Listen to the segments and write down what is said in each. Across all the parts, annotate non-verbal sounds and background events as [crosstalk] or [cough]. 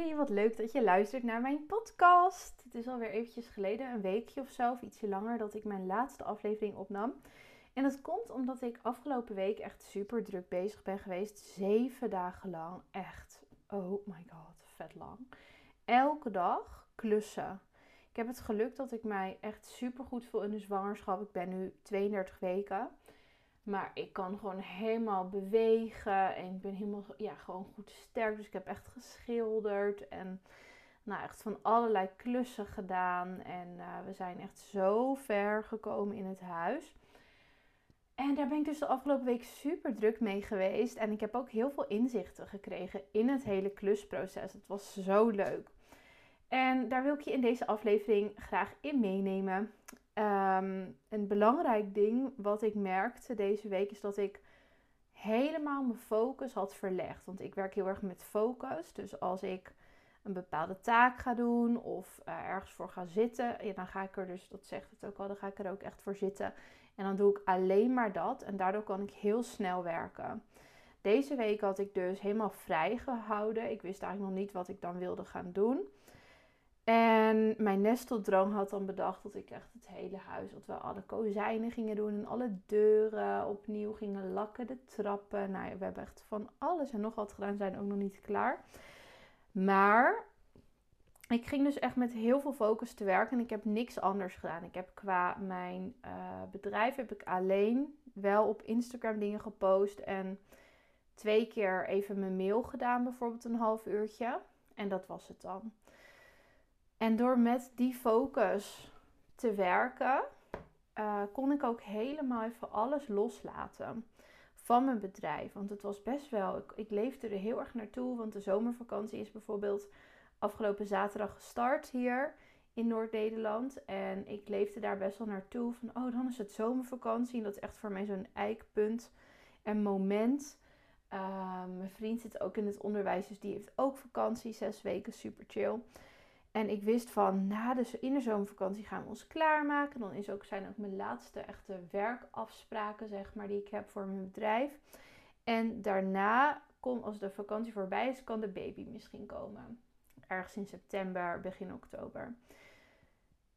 Hey, wat leuk dat je luistert naar mijn podcast. Het is alweer eventjes geleden, een weekje of zo, of ietsje langer, dat ik mijn laatste aflevering opnam. En dat komt omdat ik afgelopen week echt super druk bezig ben geweest. Zeven dagen lang. Echt, oh my god, vet lang. Elke dag klussen. Ik heb het geluk dat ik mij echt super goed voel in de zwangerschap. Ik ben nu 32 weken. Maar ik kan gewoon helemaal bewegen. En ik ben helemaal ja, gewoon goed sterk. Dus ik heb echt geschilderd. En nou, echt van allerlei klussen gedaan. En uh, we zijn echt zo ver gekomen in het huis. En daar ben ik dus de afgelopen week super druk mee geweest. En ik heb ook heel veel inzichten gekregen in het hele klusproces. Het was zo leuk. En daar wil ik je in deze aflevering graag in meenemen. Um, een belangrijk ding wat ik merkte deze week is dat ik helemaal mijn focus had verlegd. Want ik werk heel erg met focus. Dus als ik een bepaalde taak ga doen of uh, ergens voor ga zitten, ja, dan ga ik er dus, dat zegt het ook al, dan ga ik er ook echt voor zitten. En dan doe ik alleen maar dat en daardoor kan ik heel snel werken. Deze week had ik dus helemaal vrij gehouden. Ik wist eigenlijk nog niet wat ik dan wilde gaan doen. En mijn nesteldroom had dan bedacht dat ik echt het hele huis, dat we alle kozijnen gingen doen en alle deuren opnieuw gingen lakken, de trappen. Nou, we hebben echt van alles en nog wat gedaan, zijn ook nog niet klaar. Maar ik ging dus echt met heel veel focus te werken en ik heb niks anders gedaan. Ik heb qua mijn uh, bedrijf heb ik alleen wel op Instagram dingen gepost en twee keer even mijn mail gedaan, bijvoorbeeld een half uurtje. En dat was het dan. En door met die focus te werken, uh, kon ik ook helemaal even alles loslaten van mijn bedrijf. Want het was best wel, ik, leefde er heel erg naartoe. Want de zomervakantie is bijvoorbeeld afgelopen zaterdag gestart hier in Noord-Nederland. En ik leefde daar best wel naartoe. Van, oh, dan is het zomervakantie. En dat is echt voor mij zo'n eikpunt en moment. Uh, mijn vriend zit ook in het onderwijs, dus die heeft ook vakantie. Zes weken, super chill. En ik wist van na de, in de zomervakantie gaan we ons klaarmaken. Dan is ook, zijn ook mijn laatste echte werkafspraken, zeg maar, die ik heb voor mijn bedrijf. En daarna, kon, als de vakantie voorbij is, kan de baby misschien komen. Ergens in september, begin oktober.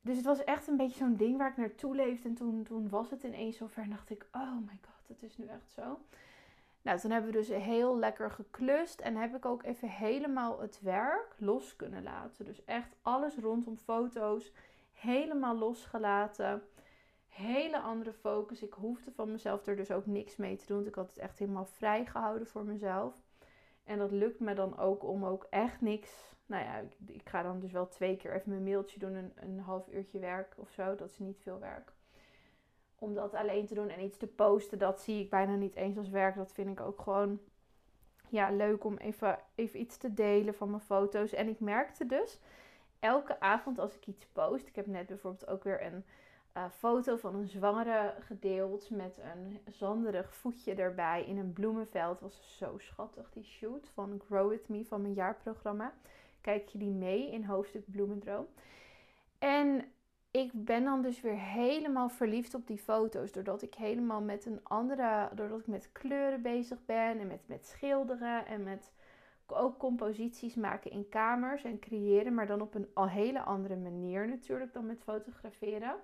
Dus het was echt een beetje zo'n ding waar ik naartoe leefde. En toen, toen was het ineens zover en dacht ik, oh my god, het is nu echt zo. Nou, toen hebben we dus heel lekker geklust en heb ik ook even helemaal het werk los kunnen laten. Dus echt alles rondom foto's helemaal losgelaten. Hele andere focus. Ik hoefde van mezelf er dus ook niks mee te doen. Ik had het echt helemaal vrij gehouden voor mezelf. En dat lukt me dan ook om ook echt niks. Nou ja, ik, ik ga dan dus wel twee keer even mijn mailtje doen. Een, een half uurtje werk of zo. Dat is niet veel werk om dat alleen te doen en iets te posten, dat zie ik bijna niet eens als werk. Dat vind ik ook gewoon ja, leuk om even, even iets te delen van mijn foto's. En ik merkte dus elke avond als ik iets post. Ik heb net bijvoorbeeld ook weer een uh, foto van een zwangere gedeeld met een zanderig voetje erbij in een bloemenveld. Was zo schattig, die shoot van Grow With Me van mijn jaarprogramma. Kijk je die mee in hoofdstuk Bloemendroom. En ik ben dan dus weer helemaal verliefd op die foto's. Doordat ik helemaal met een andere. Doordat ik met kleuren bezig ben. En met, met schilderen. En met ook composities maken in kamers. En creëren. Maar dan op een al hele andere manier natuurlijk dan met fotograferen.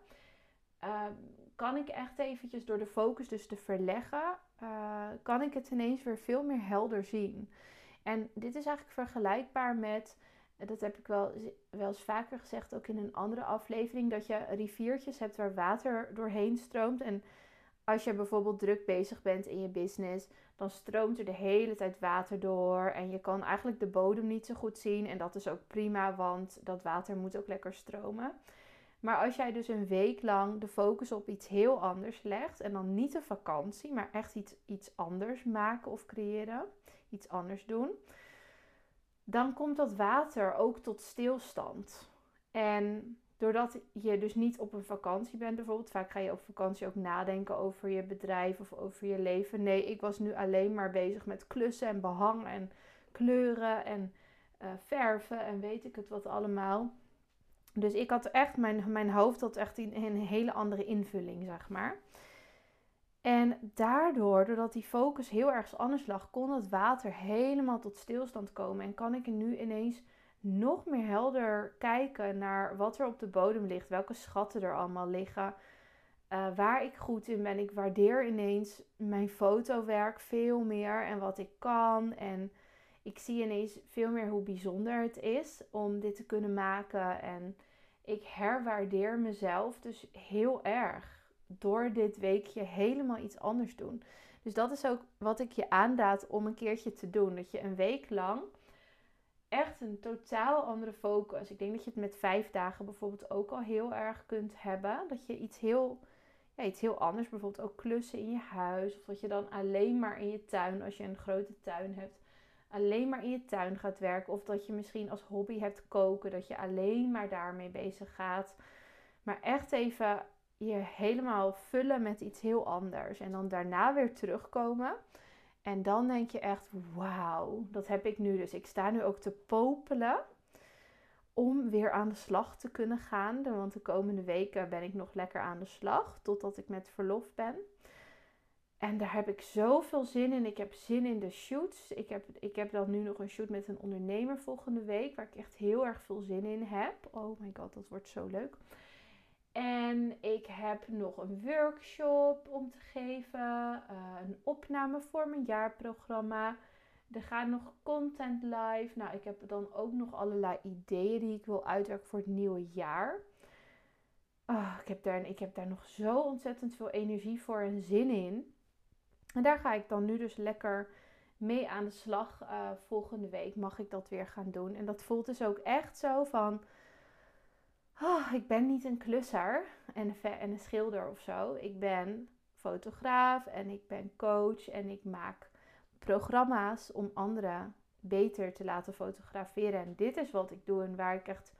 Ehm, kan ik echt eventjes door de focus dus te verleggen. Uh, kan ik het ineens weer veel meer helder zien. En dit is eigenlijk vergelijkbaar met dat heb ik wel, wel eens vaker gezegd, ook in een andere aflevering, dat je riviertjes hebt waar water doorheen stroomt. En als je bijvoorbeeld druk bezig bent in je business, dan stroomt er de hele tijd water door en je kan eigenlijk de bodem niet zo goed zien. En dat is ook prima, want dat water moet ook lekker stromen. Maar als jij dus een week lang de focus op iets heel anders legt, en dan niet een vakantie, maar echt iets, iets anders maken of creëren, iets anders doen dan komt dat water ook tot stilstand. En doordat je dus niet op een vakantie bent, bijvoorbeeld, vaak ga je op vakantie ook nadenken over je bedrijf of over je leven. Nee, ik was nu alleen maar bezig met klussen en behang en kleuren en uh, verven en weet ik het wat allemaal. Dus ik had echt, mijn, mijn hoofd had echt een, een hele andere invulling, zeg maar. En daardoor, doordat die focus heel erg anders lag, kon het water helemaal tot stilstand komen. En kan ik nu ineens nog meer helder kijken naar wat er op de bodem ligt, welke schatten er allemaal liggen, uh, waar ik goed in ben. Ik waardeer ineens mijn fotowerk veel meer en wat ik kan. En ik zie ineens veel meer hoe bijzonder het is om dit te kunnen maken. En ik herwaardeer mezelf dus heel erg door dit weekje helemaal iets anders doen. Dus dat is ook wat ik je aanraad om een keertje te doen. Dat je een week lang echt een totaal andere focus. Ik denk dat je het met vijf dagen bijvoorbeeld ook al heel erg kunt hebben. Dat je iets heel, ja, iets heel anders, bijvoorbeeld ook klussen in je huis. Of dat je dan alleen maar in je tuin, als je een grote tuin hebt, alleen maar in je tuin gaat werken. Of dat je misschien als hobby hebt koken, dat je alleen maar daarmee bezig gaat. Maar echt even je helemaal vullen met iets heel anders. En dan daarna weer terugkomen. En dan denk je echt, wauw, dat heb ik nu. Dus ik sta nu ook te popelen om weer aan de slag te kunnen gaan. Want de komende weken ben ik nog lekker aan de slag, totdat ik met verlof ben. En daar heb ik zoveel zin in. Ik heb zin in de shoots. Ik heb, ik heb dan nu nog een shoot met een ondernemer volgende week, waar ik echt heel erg veel zin in heb. Oh my god, dat wordt zo leuk. En ik heb nog een workshop om te geven, uh, een opname voor mijn jaarprogramma. Er gaat nog content live. Nou, ik heb dan ook nog allerlei ideeën die ik wil uitwerken voor het nieuwe jaar. Oh, ik, heb daar, ik heb daar nog zo ontzettend veel energie voor en zin in. En daar ga ik dan nu dus lekker mee aan de slag. Uh, volgende week mag ik dat weer gaan doen. En dat voelt dus ook echt zo van oh, ik ben niet een klusser en een, en een schilder of zo. Ik ben fotograaf en ik ben coach en ik maak programma's om anderen beter te laten fotograferen. En dit is wat ik doe en waar ik echt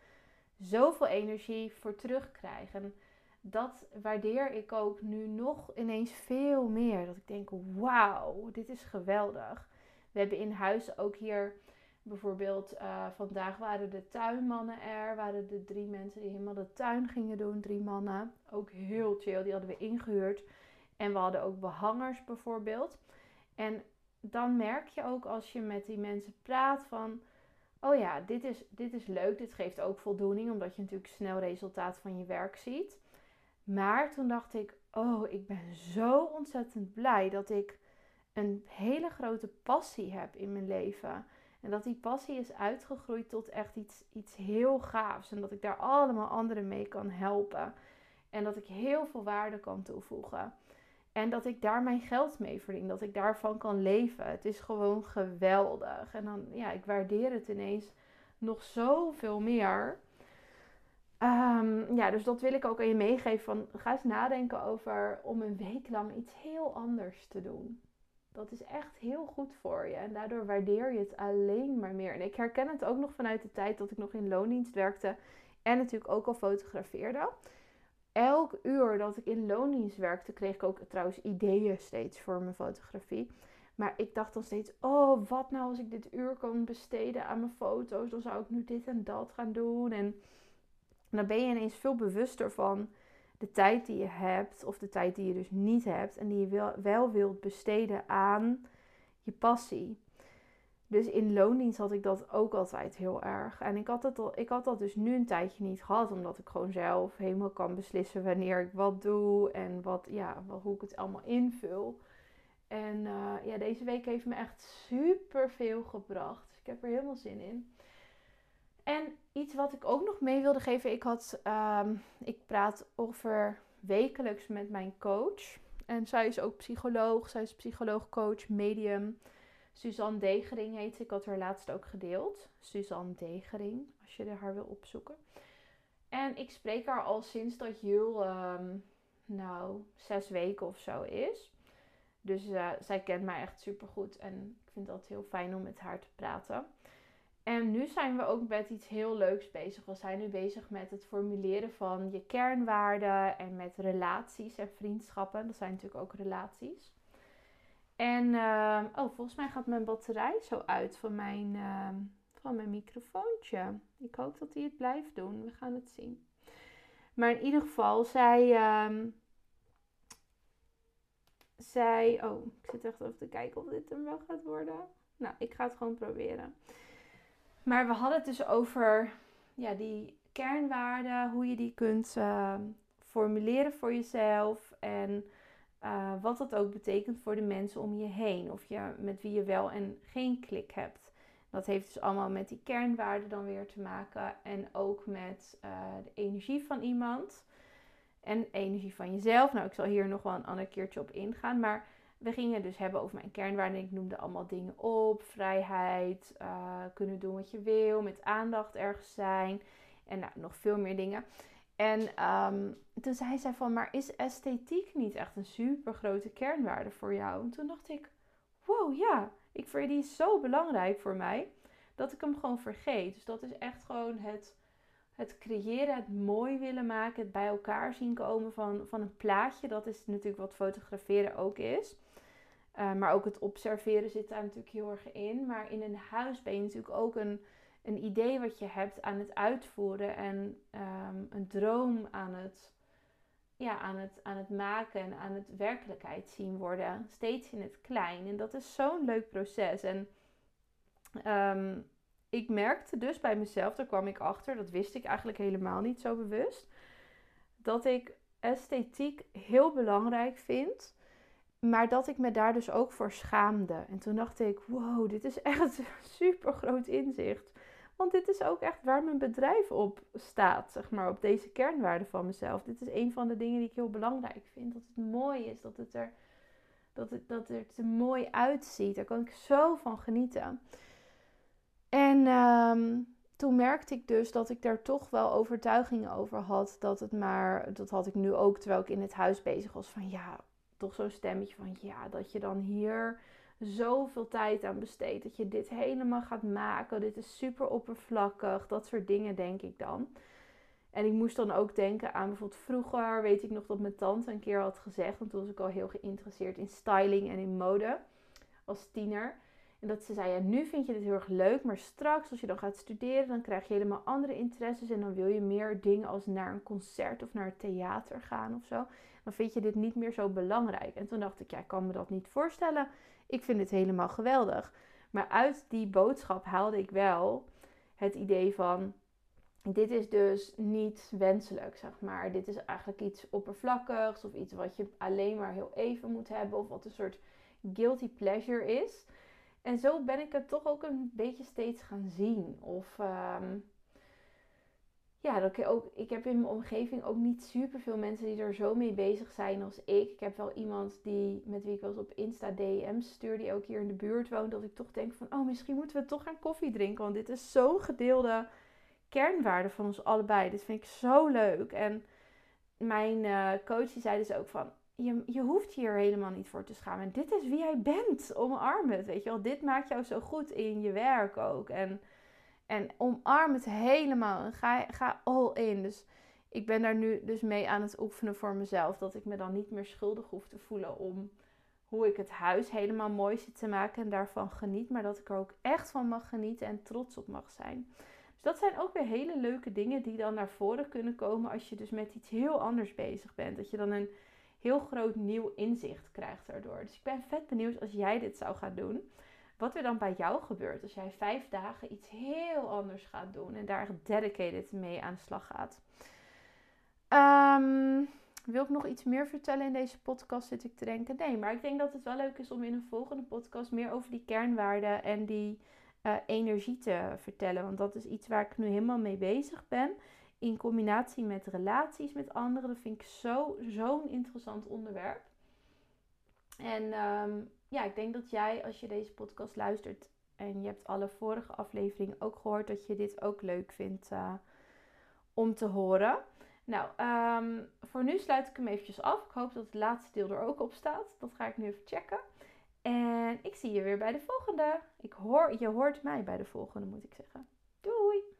zoveel energie voor terugkrijg. En dat waardeer ik ook nu nog ineens veel meer. Dat ik denk, wauw, dit is geweldig. We hebben in huis ook hier Bijvoorbeeld uh, vandaag waren de tuinmannen er. Waren de drie mensen die helemaal de tuin gingen doen. Drie mannen. Ook heel chill. Die hadden we ingehuurd. En we hadden ook behangers bijvoorbeeld. En dan merk je ook als je met die mensen praat van... Oh ja, dit is, dit is leuk. Dit geeft ook voldoening. Omdat je natuurlijk snel resultaat van je werk ziet. Maar toen dacht ik... Oh, ik ben zo ontzettend blij dat ik een hele grote passie heb in mijn leven. En dat die passie is uitgegroeid tot echt iets, iets heel gaafs. En dat ik daar allemaal anderen mee kan helpen. En dat ik heel veel waarde kan toevoegen. En dat ik daar mijn geld mee verdien. Dat ik daarvan kan leven. Het is gewoon geweldig. En dan, ja, ik waardeer het ineens nog zoveel meer. Um, ja, dus dat wil ik ook aan je meegeven. Van, ga eens nadenken over om een week lang iets heel anders te doen. Dat is echt heel goed voor je. En daardoor waardeer je het alleen maar meer. En ik herken het ook nog vanuit de tijd dat ik nog in loondienst werkte. En natuurlijk ook al fotografeerde. Elk uur dat ik in loondienst werkte, kreeg ik ook trouwens ideeën steeds voor mijn fotografie. Maar ik dacht dan steeds, oh, wat nou als ik dit uur kan besteden aan mijn foto's? Dan zou ik nu dit en dat gaan doen. En dan ben je ineens veel bewuster van de tijd die je hebt, of de tijd die je dus niet hebt, en die je wel, wel wilt besteden aan je passie. Dus in loondienst had ik dat ook altijd heel erg. En ik had, al, ik had dat dus nu een tijdje niet gehad, omdat ik gewoon zelf helemaal kan beslissen wanneer ik wat doe en wat, ja, hoe ik het allemaal invul. En uh, ja, deze week heeft me echt super veel gebracht. Dus ik heb er helemaal zin in. En iets wat ik ook nog mee wilde geven. Ik, had, um, ik praat over wekelijks met mijn coach. En zij is ook psycholoog. Zij is psycholoog, coach, medium. Suzanne Degering heet ze. Ik had haar laatst ook gedeeld. Suzanne Degering, als je haar wil opzoeken. En ik spreek haar al sinds dat Jul, um, nou, zes weken of zo is. Dus uh, zij kent mij echt super goed. En ik vind het heel fijn om met haar te praten. En nu zijn we ook met iets heel leuks bezig. We zijn nu bezig met het formuleren van je kernwaarden en met relaties en vriendschappen. Dat zijn natuurlijk ook relaties. En uh, oh, volgens mij gaat mijn batterij zo uit van mijn, uh, van mijn microfoontje. Ik hoop dat hij het blijft doen. We gaan het zien. Maar in ieder geval, zij. Zij. Oh, ik zit echt even te kijken of dit hem wel gaat worden. Nou, ik ga het gewoon proberen. Maar we hadden het dus over ja, die kernwaarden, hoe je die kunt uh, formuleren voor jezelf en uh, wat dat ook betekent voor de mensen om je heen. Of je met wie je wel en geen klik hebt. Dat heeft dus allemaal met die kernwaarden dan weer te maken. En ook met uh, de energie van iemand. En energie van jezelf. Nou, ik zal hier nog wel een ander keertje op ingaan. Maar we gingen dus hebben over mijn kernwaarden. Ik noemde allemaal dingen op. Vrijheid, uh, kunnen doen wat je wil, met aandacht ergens zijn. En nou, nog veel meer dingen. En um, toen zei zij van, maar is esthetiek niet echt een super grote kernwaarde voor jou? En toen dacht ik, wow, ja, ik vind die zo belangrijk voor mij, dat ik hem gewoon vergeet. Dus dat is echt gewoon het, het creëren, het mooi willen maken, het bij elkaar zien komen van, van een plaatje. Dat is natuurlijk wat fotograferen ook is. Uh, maar ook het observeren zit daar natuurlijk heel erg in. Maar in een huis ben je natuurlijk ook een een idee wat je hebt aan het uitvoeren en ehm, een droom aan het, ja, aan, het, aan het maken en aan het werkelijkheid zien worden. Steeds in het klein. En dat is zo'n leuk proces. En ehm, ik merkte dus bij mezelf, daar kwam ik achter, dat wist ik eigenlijk helemaal niet zo bewust, dat ik esthetiek heel belangrijk vind. Maar dat ik me daar dus ook voor schaamde. En toen dacht ik: wow, dit is echt een [laughs] super groot inzicht. Want dit is ook echt waar mijn bedrijf op staat, zeg maar, op deze kernwaarden van mezelf. Dit is een van de dingen die ik heel belangrijk vind. Dat het mooi is, dat het er, dat het, dat het er mooi uitziet. Daar kan ik zo van genieten. En ehm, toen merkte ik dus dat ik daar toch wel overtuigingen over had. Dat het maar, dat had ik nu ook terwijl ik in het huis bezig was. Van ja, toch zo'n stemmetje van ja, dat je dan hier zoveel tijd aan besteed. Dat je dit helemaal gaat maken. Dit is super oppervlakkig. Dat soort dingen denk ik dan. En ik moest dan ook denken aan bijvoorbeeld vroeger, weet ik nog dat mijn tante een keer had gezegd, want toen was ik al heel geïnteresseerd in styling en in mode als tiener. En dat ze zei, ja, nu vind je dit heel erg leuk, maar straks als je dan gaat studeren, dan krijg je helemaal andere interesses en dan wil je meer dingen als naar een concert of naar het theater gaan of zo. Dan vind je dit niet meer zo belangrijk. En toen dacht ik, ja, ik kan me dat niet voorstellen. Ik vind het helemaal geweldig. Maar uit die boodschap haalde ik wel het idee van: dit is dus niet wenselijk, zeg maar. Dit is eigenlijk iets oppervlakkigs of iets wat je alleen maar heel even moet hebben of wat een soort guilty pleasure is. En zo ben ik het toch ook een beetje steeds gaan zien. Of um, ja, ik, ook, ik heb in mijn omgeving ook niet super veel mensen die er zo mee bezig zijn als ik. Ik heb wel iemand die, met wie ik wel eens op Insta DM's stuur, die ook hier in de buurt woont. Dat ik toch denk van, oh, misschien moeten we toch gaan koffie drinken. Want dit is zo'n gedeelde kernwaarde van ons allebei. Dit vind ik zo leuk. En mijn uh, coach zei dus ook van, je, je hoeft hier helemaal niet voor te schamen. Dit is wie jij bent. Omarm het, weet je wel. Dit maakt jou zo goed in je werk ook. En en omarm het helemaal en ga, ga all in. Dus ik ben daar nu dus mee aan het oefenen voor mezelf. Dat ik me dan niet meer schuldig hoef te voelen om hoe ik het huis helemaal mooi zit te maken en daarvan geniet. Maar dat ik er ook echt van mag genieten en trots op mag zijn. Dus dat zijn ook weer hele leuke dingen die dan naar voren kunnen komen als je dus met iets heel anders bezig bent. Dat je dan een heel groot nieuw inzicht krijgt daardoor. Dus ik ben vet benieuwd als jij dit zou gaan doen wat er dan bij jou gebeurt als jij vijf dagen iets heel anders gaat doen en daar dedicated mee aan de slag gaat. Um, wil ik nog iets meer vertellen in deze podcast, zit ik te denken? Nee, maar ik denk dat het wel leuk is om in een volgende podcast meer over die kernwaarden en die uh, energie te vertellen. Want dat is iets waar ik nu helemaal mee bezig ben. In combinatie met relaties met anderen. Dat vind ik zo'n interessant onderwerp. En um, ja, ik denk dat jij, als je deze podcast luistert en je hebt alle vorige afleveringen ook gehoord, dat je dit ook leuk vindt uh, om te horen. Nou, um, voor nu sluit ik hem eventjes af. Ik hoop dat het laatste deel er ook op staat. Dat ga ik nu even checken. En ik zie je weer bij de volgende. Ik hoor, je hoort mij bij de volgende, moet ik zeggen. Doei!